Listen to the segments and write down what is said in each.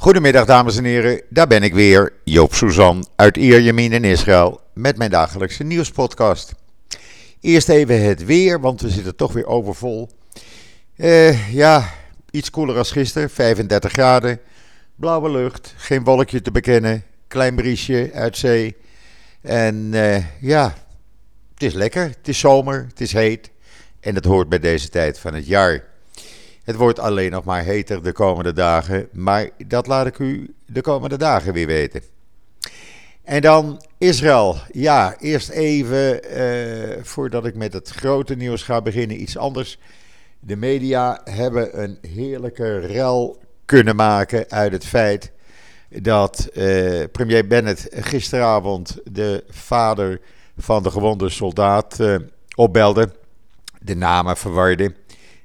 Goedemiddag dames en heren, daar ben ik weer, Joop Suzan uit Ierjemien in Israël met mijn dagelijkse nieuwspodcast. Eerst even het weer, want we zitten toch weer overvol. Uh, ja, iets koeler als gisteren, 35 graden, blauwe lucht, geen wolkje te bekennen, klein briesje uit zee. En uh, ja, het is lekker, het is zomer, het is heet en het hoort bij deze tijd van het jaar. Het wordt alleen nog maar heter de komende dagen, maar dat laat ik u de komende dagen weer weten. En dan Israël. Ja, eerst even uh, voordat ik met het grote nieuws ga beginnen, iets anders. De media hebben een heerlijke rel kunnen maken uit het feit dat uh, premier Bennett gisteravond de vader van de gewonde soldaat uh, opbelde, de namen verwarde.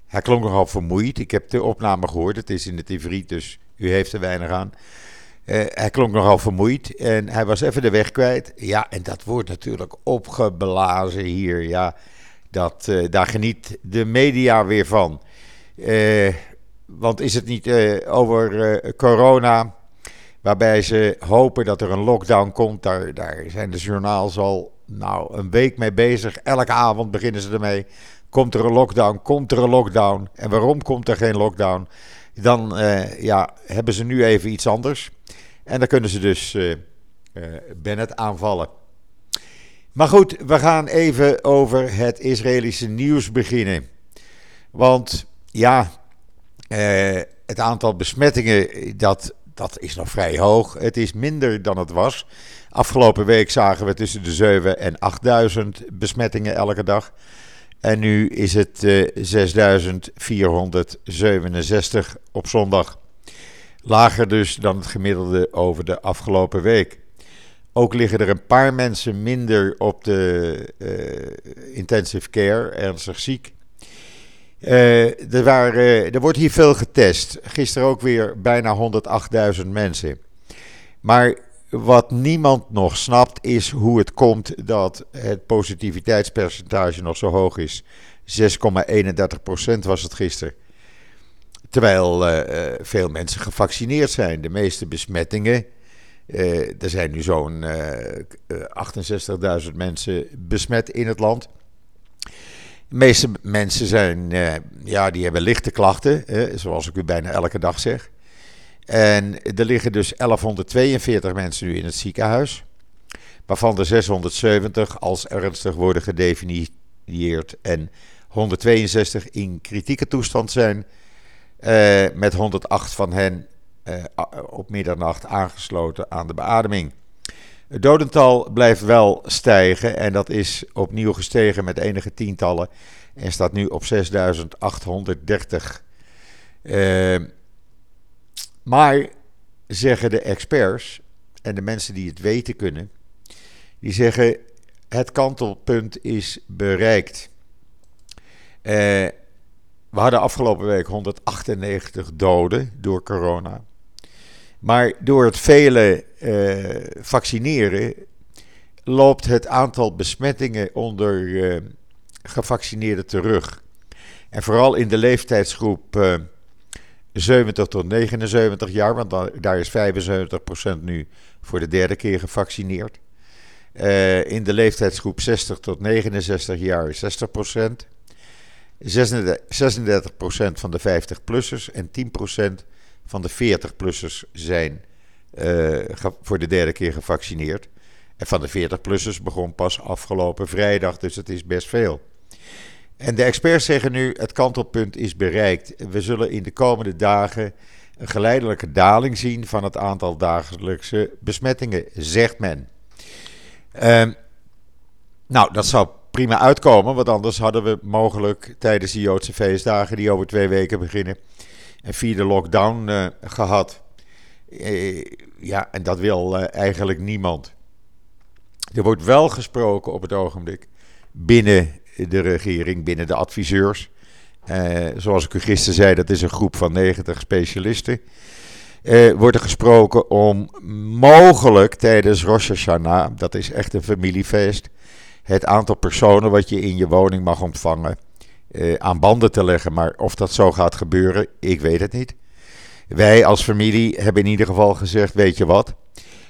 Hij klonk nogal vermoeid. Ik heb de opname gehoord. Het is in het Ivriet, dus u heeft er weinig aan. Uh, hij klonk nogal vermoeid en hij was even de weg kwijt. Ja, en dat wordt natuurlijk opgeblazen hier. Ja, dat, uh, daar geniet de media weer van. Uh, want is het niet over corona, waarbij ze hopen dat er een lockdown komt? Daar, daar zijn de journaals al nou, een week mee bezig. Elke avond beginnen ze ermee. Komt er een lockdown? Komt er een lockdown? En waarom komt er geen lockdown? Dan uh, ja, hebben ze nu even iets anders. En dan kunnen ze dus uh, Bennett aanvallen. Maar goed, we gaan even over het Israëlische nieuws beginnen. Want ja, het aantal besmettingen dat, dat is nog vrij hoog. Het is minder dan het was. Afgelopen week zagen we tussen de 7 en 8000 besmettingen elke dag. En nu is het uh, 6467 op zondag. Lager dus dan het gemiddelde over de afgelopen week. Ook liggen er een paar mensen minder op de uh, intensive care, ernstig ziek. Uh, er, waren, er wordt hier veel getest. Gisteren ook weer bijna 108.000 mensen. Maar wat niemand nog snapt is hoe het komt dat het positiviteitspercentage nog zo hoog is. 6,31% was het gisteren. Terwijl uh, veel mensen gevaccineerd zijn. De meeste besmettingen, uh, er zijn nu zo'n uh, 68.000 mensen besmet in het land. De meeste mensen zijn, ja, die hebben lichte klachten, zoals ik u bijna elke dag zeg. En er liggen dus 1142 mensen nu in het ziekenhuis, waarvan er 670 als ernstig worden gedefinieerd en 162 in kritieke toestand zijn, uh, met 108 van hen uh, op middernacht aangesloten aan de beademing. Het dodental blijft wel stijgen en dat is opnieuw gestegen met enige tientallen en staat nu op 6830. Uh, maar zeggen de experts en de mensen die het weten kunnen, die zeggen het kantelpunt is bereikt. Uh, we hadden afgelopen week 198 doden door corona. Maar door het vele uh, vaccineren loopt het aantal besmettingen onder uh, gevaccineerden terug. En vooral in de leeftijdsgroep 70 tot 79 jaar, want daar is 75% nu voor de derde keer gevaccineerd. Uh, in de leeftijdsgroep 60 tot 69 jaar 60%. 36% van de 50-plussers en 10% van de 40-plussers zijn uh, voor de derde keer gevaccineerd. En van de 40-plussers begon pas afgelopen vrijdag, dus het is best veel. En de experts zeggen nu: het kantelpunt is bereikt. We zullen in de komende dagen een geleidelijke daling zien van het aantal dagelijkse besmettingen, zegt men. Uh, nou, dat zou prima uitkomen, want anders hadden we mogelijk tijdens de Joodse feestdagen, die over twee weken beginnen, een vierde lockdown uh, gehad. Uh, ja, en dat wil uh, eigenlijk niemand. Er wordt wel gesproken op het ogenblik binnen de regering, binnen de adviseurs. Uh, zoals ik u gisteren zei, dat is een groep van 90 specialisten. Uh, wordt er gesproken om mogelijk tijdens Rosh Hashanah, dat is echt een familiefeest, het aantal personen wat je in je woning mag ontvangen uh, aan banden te leggen. Maar of dat zo gaat gebeuren, ik weet het niet. Wij als familie hebben in ieder geval gezegd: weet je wat,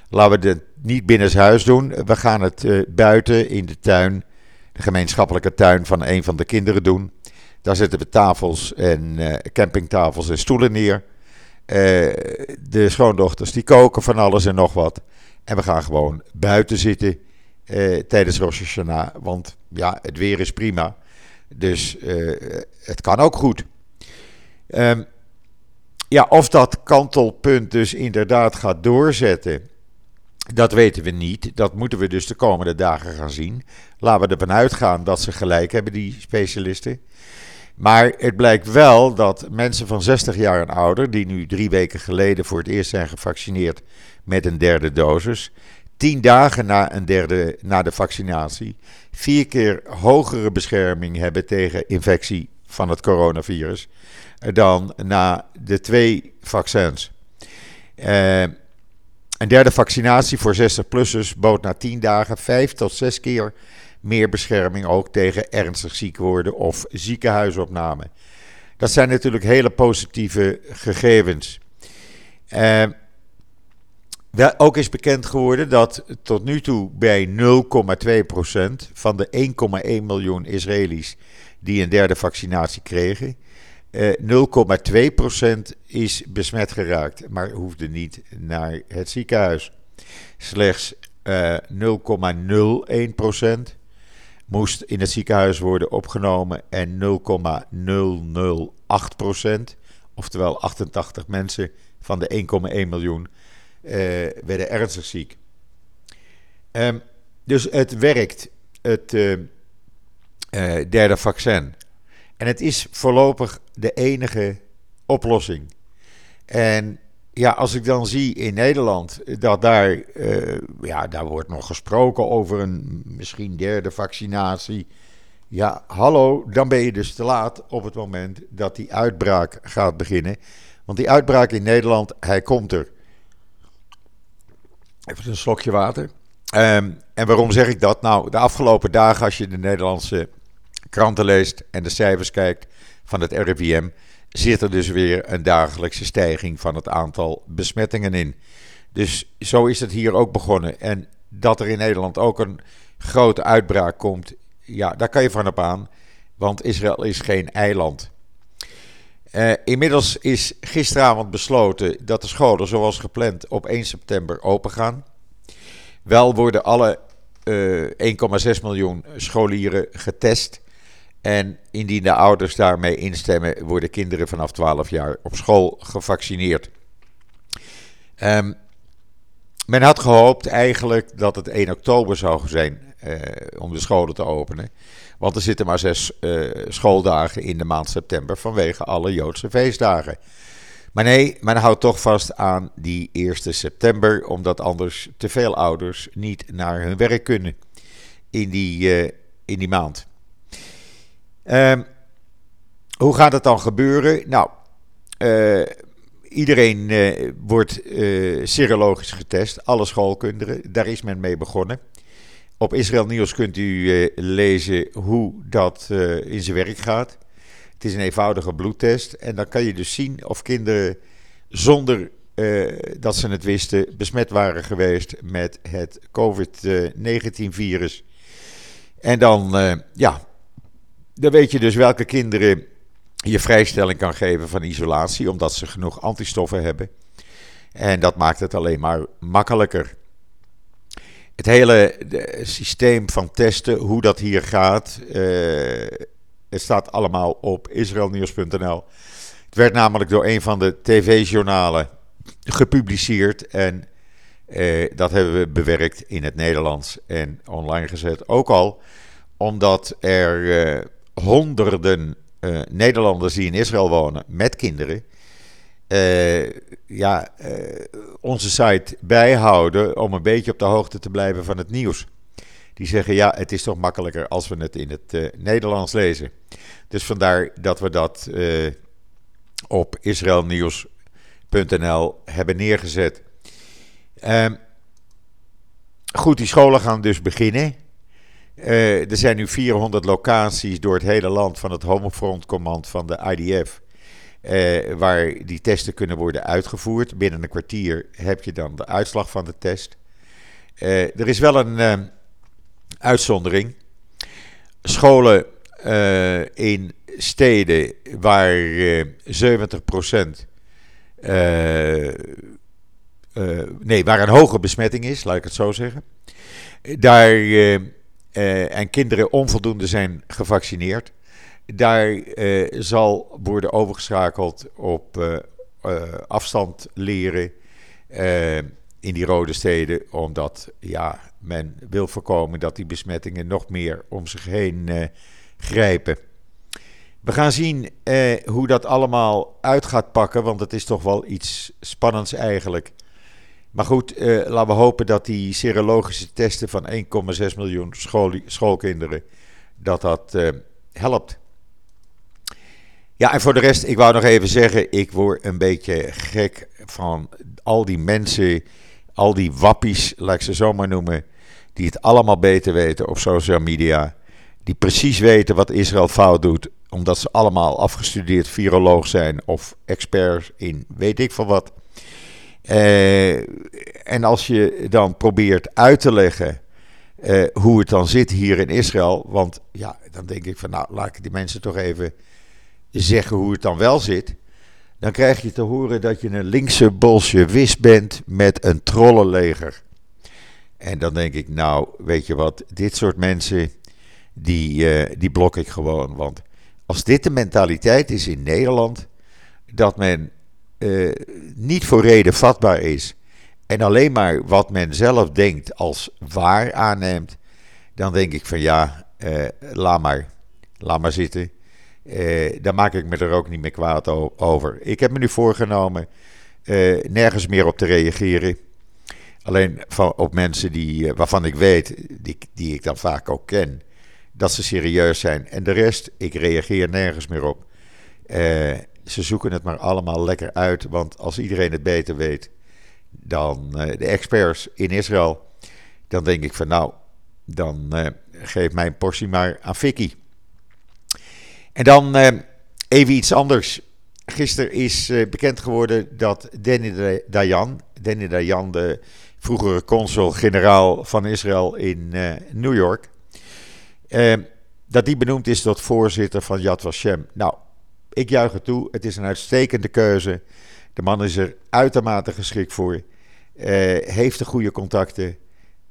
laten we het niet binnenshuis doen. We gaan het buiten in de tuin, de gemeenschappelijke tuin van een van de kinderen doen. Daar zetten we tafels en uh, campingtafels en stoelen neer. Uh, de schoondochters die koken van alles en nog wat. En we gaan gewoon buiten zitten tijdens Rosh Hashanah. Want ja, het weer is prima. Dus het kan ook goed. Um, ja, of dat kantelpunt dus inderdaad gaat doorzetten, dat weten we niet. Dat moeten we dus de komende dagen gaan zien. Laten we ervan uitgaan dat ze gelijk hebben, die specialisten. Maar het blijkt wel dat mensen van 60 jaar en ouder, die nu drie weken geleden voor het eerst zijn gevaccineerd met een derde dosis, tien dagen na, een derde, na de vaccinatie, vier keer hogere bescherming hebben tegen infectie van het coronavirus dan na de twee vaccins. Uh, een derde vaccinatie voor 60-plussers bood na 10 dagen 5 tot 6 keer meer bescherming ook tegen ernstig ziek worden of ziekenhuisopname. Dat zijn natuurlijk hele positieve gegevens. Wel, ook is bekend geworden dat tot nu toe bij 0,2% van de 1,1 miljoen Israëli's die een derde vaccinatie kregen, 0,2% eh, is besmet geraakt, maar hoefde niet naar het ziekenhuis. Slechts 0,01% eh, moest in het ziekenhuis worden opgenomen en 0,008%, oftewel 88 mensen van de 1,1 miljoen, uh, werden ernstig ziek. Um, dus het werkt, het derde vaccin. En het is voorlopig de enige oplossing. En ja, als ik dan zie in Nederland dat daar, uh, ja, daar wordt nog gesproken over een misschien derde vaccinatie. Ja, hallo, dan ben je dus te laat op het moment dat die uitbraak gaat beginnen. Want die uitbraak in Nederland, hij komt er. Even een slokje water. Um, en waarom zeg ik dat? Nou, de afgelopen dagen, als je de Nederlandse kranten leest en de cijfers kijkt van het RIVM, zit er dus weer een dagelijkse stijging van het aantal besmettingen in. Dus zo is het hier ook begonnen. En dat er in Nederland ook een grote uitbraak komt, ja, daar kan je van op aan. Want Israël is geen eiland. Uh, inmiddels is gisteravond besloten dat de scholen zoals gepland op 1 september open gaan. Wel worden alle uh, eh, 1,6 miljoen scholieren getest. En indien de ouders daarmee instemmen, worden kinderen vanaf 12 jaar op school gevaccineerd. Um, men had gehoopt eigenlijk dat het 1 oktober zou zijn uh, om de scholen te openen. Want er zitten maar zes uh, schooldagen in de maand september vanwege alle Joodse feestdagen. Maar nee, men houdt toch vast aan die 1 september, omdat anders te veel ouders niet naar hun werk kunnen in die, uh, in die maand. Uh, hoe gaat het dan gebeuren? Nou, uh, iedereen uh, wordt uh, serologisch getest, alle schoolkinderen. Daar is men mee begonnen. Op Israël Nieuws kunt u lezen hoe dat in zijn werk gaat. Het is een eenvoudige bloedtest. En dan kan je dus zien of kinderen zonder dat ze het wisten besmet waren geweest met het COVID-19-virus. En dan, ja, dan weet je dus welke kinderen je vrijstelling kan geven van isolatie, omdat ze genoeg antistoffen hebben. En dat maakt het alleen maar makkelijker. Het hele systeem van testen, hoe dat hier gaat, uh, het staat allemaal op israelnieuws.nl. Het werd namelijk door een van de tv-journalen gepubliceerd en uh, dat hebben we bewerkt in het Nederlands en online gezet. Ook al omdat er uh, honderden uh, Nederlanders die in Israël wonen met kinderen. Uh, ja, uh, onze site bijhouden om een beetje op de hoogte te blijven van het nieuws. Die zeggen ja, het is toch makkelijker als we het in het Nederlands lezen. Dus vandaar dat we dat op israelnieuws.nl hebben neergezet. Ehm, goed, die scholen gaan dus beginnen. Uh, er zijn nu 400 locaties door het hele land van het Homefront Command van de IDF. waar die testen kunnen worden uitgevoerd. Binnen een kwartier heb je dan de uitslag van de test. er is wel een uitzondering. Scholen in steden waar 70% uh, nee, waar een hoge besmetting is, laat ik het zo zeggen. Daar, uh, uh, en kinderen onvoldoende zijn gevaccineerd. Daar zal worden overgeschakeld op afstand leren in die rode steden. Omdat ja, men wil voorkomen dat die besmettingen nog meer om zich heen grijpen. We gaan zien hoe dat allemaal uit gaat pakken, want het is toch wel iets spannends eigenlijk. Maar goed, eh, laten we hopen dat die serologische testen van 1,6 miljoen schoolkinderen, dat dat eh, helpt. Ja, en voor de rest, ik wou nog even zeggen, ik word een beetje gek van al die mensen, al die wappies, laat ik ze zo maar noemen, die het allemaal beter weten op social media. Die precies weten wat Israël fout doet, omdat ze allemaal afgestudeerd viroloog zijn of experts in weet ik van wat. Uh, en als je dan probeert uit te leggen uh, hoe het dan zit hier in Israël, want ja, dan denk ik van nou, laat ik die mensen toch even zeggen hoe het dan wel zit. Dan krijg je te horen dat je een linkse bolsjewist bent met een trollenleger. En dan denk ik, nou, weet je wat, dit soort mensen, die, uh, die blok ik gewoon. Want als dit de mentaliteit is in Nederland, dat men uh, niet voor reden vatbaar is en alleen maar wat men zelf denkt als waar aanneemt, dan denk ik van ja, uh, laat maar, laat maar zitten. Uh, daar maak ik me er ook niet meer kwaad over. Ik heb me nu voorgenomen nergens meer op te reageren. Alleen van, op mensen die, waarvan ik weet, die, die ik dan vaak ook ken, dat ze serieus zijn. En de rest, ik reageer nergens meer op ze zoeken het maar allemaal lekker uit. Want als iedereen het beter weet dan uh, de experts in Israël, dan denk ik van nou, dan uh, geef mijn portie maar aan Vicky. En dan uh, even iets anders. Gisteren is bekend geworden dat Danny Dayan, Danny Dayan, de vroegere consul-generaal van Israël in New York, dat die benoemd is tot voorzitter van Yad Vashem. Nou, ik juich het toe. Het is een uitstekende keuze. De man is er uitermate geschikt voor. Uh, heeft de goede contacten.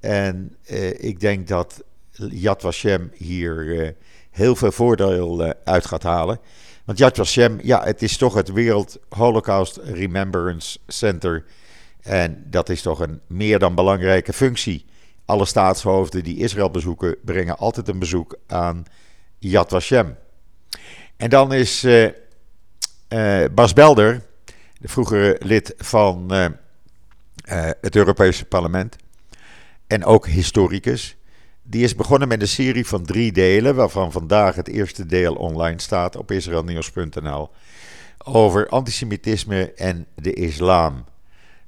En uh, ik denk dat Yad Vashem hier uh, heel veel voordeel uit gaat halen. Want Yad Vashem, ja, het is toch het Wereld Holocaust Remembrance Center. En dat is toch een meer dan belangrijke functie. Alle staatshoofden die Israël bezoeken, brengen altijd een bezoek aan Yad Vashem. En dan is uh, uh, Bas Belder, de vroegere lid van uh, het Europese parlement en ook historicus, die is begonnen met een serie van drie delen, waarvan vandaag het eerste deel online staat op israelnieuws.nl, over antisemitisme en de islam.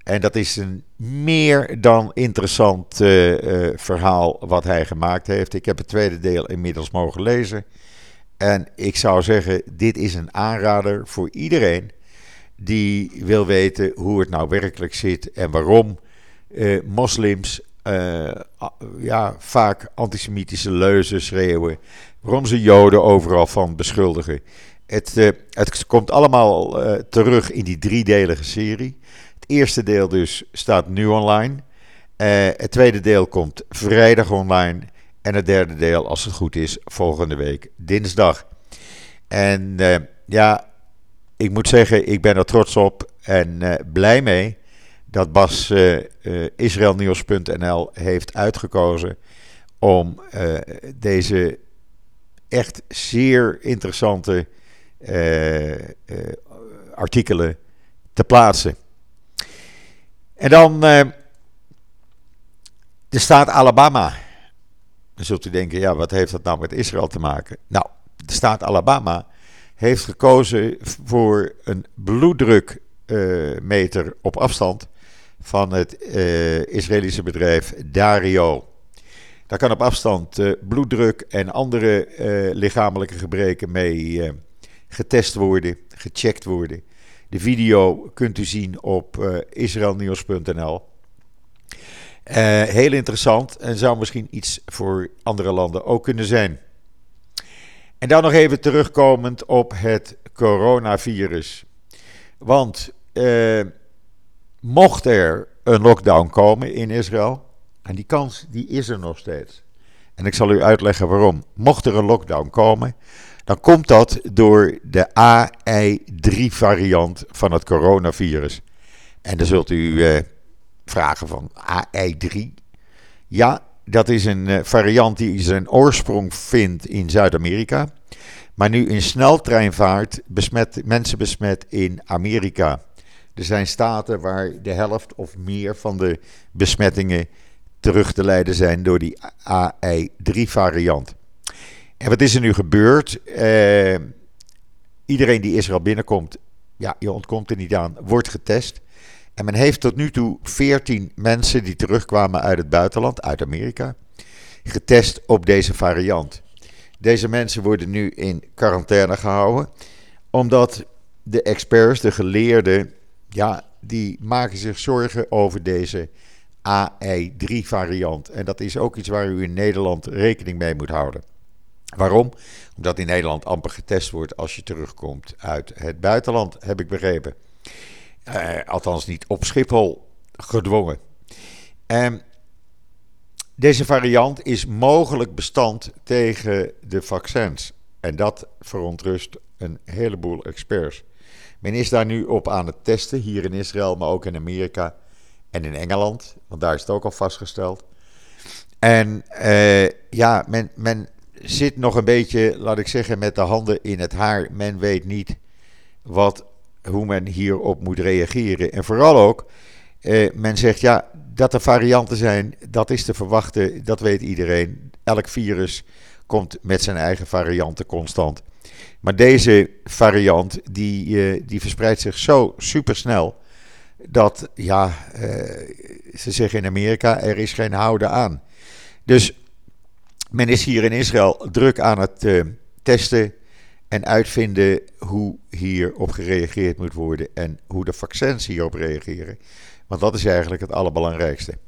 En dat is een meer dan interessant verhaal wat hij gemaakt heeft. Ik heb het tweede deel inmiddels mogen lezen. En ik zou zeggen, dit is een aanrader voor iedereen die wil weten hoe het nou werkelijk zit en waarom eh, moslims eh, ja, vaak antisemitische leuzen schreeuwen, waarom ze Joden overal van beschuldigen. Het, uh, het komt allemaal uh, terug in die driedelige serie. Het eerste deel dus staat nu online. het tweede deel komt vrijdag online. En het derde deel, als het goed is, volgende week dinsdag. En uh, ja, ik moet zeggen, ik ben er trots op en uh, blij mee dat Bas uh, Israelnieuws.nl heeft uitgekozen om deze echt zeer interessante artikelen te plaatsen. En dan de staat Alabama. Dan zult u denken, ja, wat heeft dat nou met Israël te maken? Nou, de staat Alabama heeft gekozen voor een bloeddrukmeter uh, op afstand van het uh, Israëlische bedrijf Dario. Daar kan op afstand uh, bloeddruk en andere lichamelijke gebreken mee getest worden, gecheckt worden. De video kunt u zien op israelnieuws.nl. Uh, heel interessant en zou misschien iets voor andere landen ook kunnen zijn. En dan nog even terugkomend op het coronavirus. Want uh, mocht er een lockdown komen in Israël, en die kans die is er nog steeds. En ik zal u uitleggen waarom. Mocht er een lockdown komen, dan komt dat door de AI3-variant van het coronavirus. En dan zult u uh, vragen van AI3. Ja, dat is een uh, variant die zijn oorsprong vindt in Zuid-Amerika. Maar nu in sneltreinvaart besmet, mensen besmet in Amerika. Er zijn staten waar de helft of meer van de besmettingen terug te leiden zijn door die AI3-variant. En wat is er nu gebeurd? Uh, iedereen die Israël binnenkomt, ja, je ontkomt er niet aan, wordt getest. En men heeft tot nu toe 14 mensen die terugkwamen uit het buitenland, uit Amerika, getest op deze variant. Deze mensen worden nu in quarantaine gehouden, omdat de experts, de geleerden, ja, die maken zich zorgen over deze AI3-variant. En dat is ook iets waar u in Nederland rekening mee moet houden. Waarom? Omdat in Nederland amper getest wordt als je terugkomt uit het buitenland, heb ik begrepen. Uh, althans niet op Schiphol gedwongen. Um, deze variant is mogelijk bestand tegen de vaccins. En dat verontrust een heleboel experts. Men is daar nu op aan het testen, hier in Israël, maar ook in Amerika en in Engeland, want daar is het ook al vastgesteld. En uh, ja, men, men zit nog een beetje, laat ik zeggen, met de handen in het haar. Men weet niet wat, hoe men hierop moet reageren. En vooral ook, uh, men zegt ja, dat er varianten zijn, dat is te verwachten, dat weet iedereen. Elk virus komt met zijn eigen varianten constant. Maar deze variant, die, uh, die verspreidt zich zo supersnel dat, ja, uh, ze zeggen in Amerika, er is geen houden aan. Dus men is hier in Israël druk aan het uh, testen en uitvinden hoe hierop gereageerd moet worden en hoe de vaccins hierop reageren. Want dat is eigenlijk het allerbelangrijkste.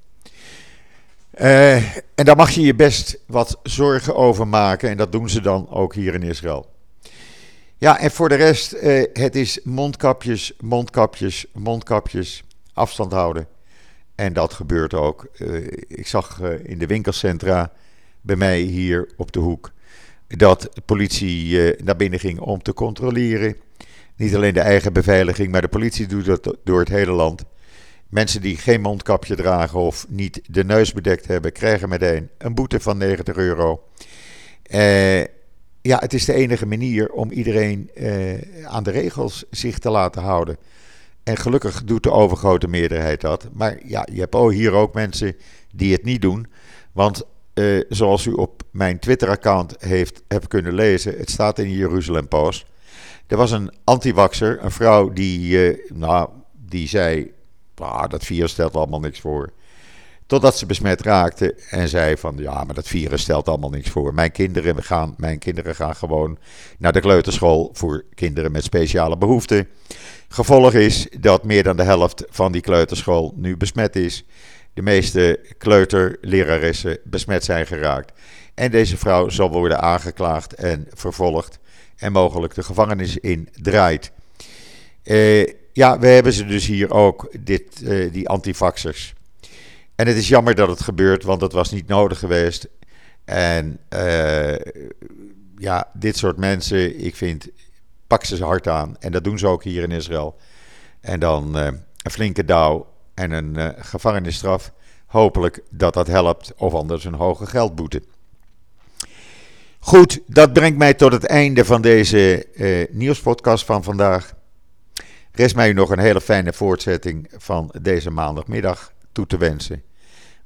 Uh, en daar mag je je best wat zorgen over maken en dat doen ze dan ook hier in Israël. Ja, en voor de rest, uh, het is mondkapjes, mondkapjes, mondkapjes, afstand houden. En dat gebeurt ook. Uh, ik zag in de winkelcentra bij mij hier op de hoek dat de politie naar binnen ging om te controleren. Niet alleen de eigen beveiliging, maar de politie doet dat door het hele land. Mensen die geen mondkapje dragen of niet de neus bedekt hebben, krijgen meteen een boete van 90 euro. Uh, ja, het is de enige manier om iedereen uh, aan de regels zich te laten houden. En gelukkig doet de overgrote meerderheid dat. Maar ja, je hebt hier ook mensen die het niet doen. Want uh, zoals u op mijn Twitter-account heeft hebt kunnen lezen, het staat in Jeruzalem Post. Er was een antiwaxer, een vrouw die, uh, nou, die zei: ah, dat virus stelt allemaal niks voor. Totdat ze besmet raakte en zei van ja, maar dat virus stelt allemaal niks voor. Mijn kinderen, gaan, mijn kinderen gaan gewoon naar de kleuterschool voor kinderen met speciale behoeften. Gevolg is dat meer dan de helft van die kleuterschool nu besmet is. De meeste kleuterleraressen besmet zijn geraakt. En deze vrouw zal worden aangeklaagd en vervolgd en mogelijk de gevangenis in draait. Uh, ja, we hebben ze dus hier ook, dit, uh, die antivaxers. En het is jammer dat het gebeurt, want dat was niet nodig geweest. En uh, ja, dit soort mensen, ik vind, pak ze hard aan. En dat doen ze ook hier in Israël. En dan een flinke dauw en een uh, gevangenisstraf. Hopelijk dat dat helpt, of anders een hoge geldboete. Goed, dat brengt mij tot het einde van deze nieuwspodcast van vandaag. Rest mij u nog een hele fijne voortzetting van deze maandagmiddag toe te wensen.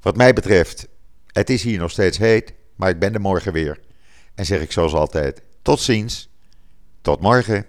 Wat mij betreft, het is hier nog steeds heet, maar ik ben er morgen weer. En zeg ik zoals altijd, tot ziens, tot morgen.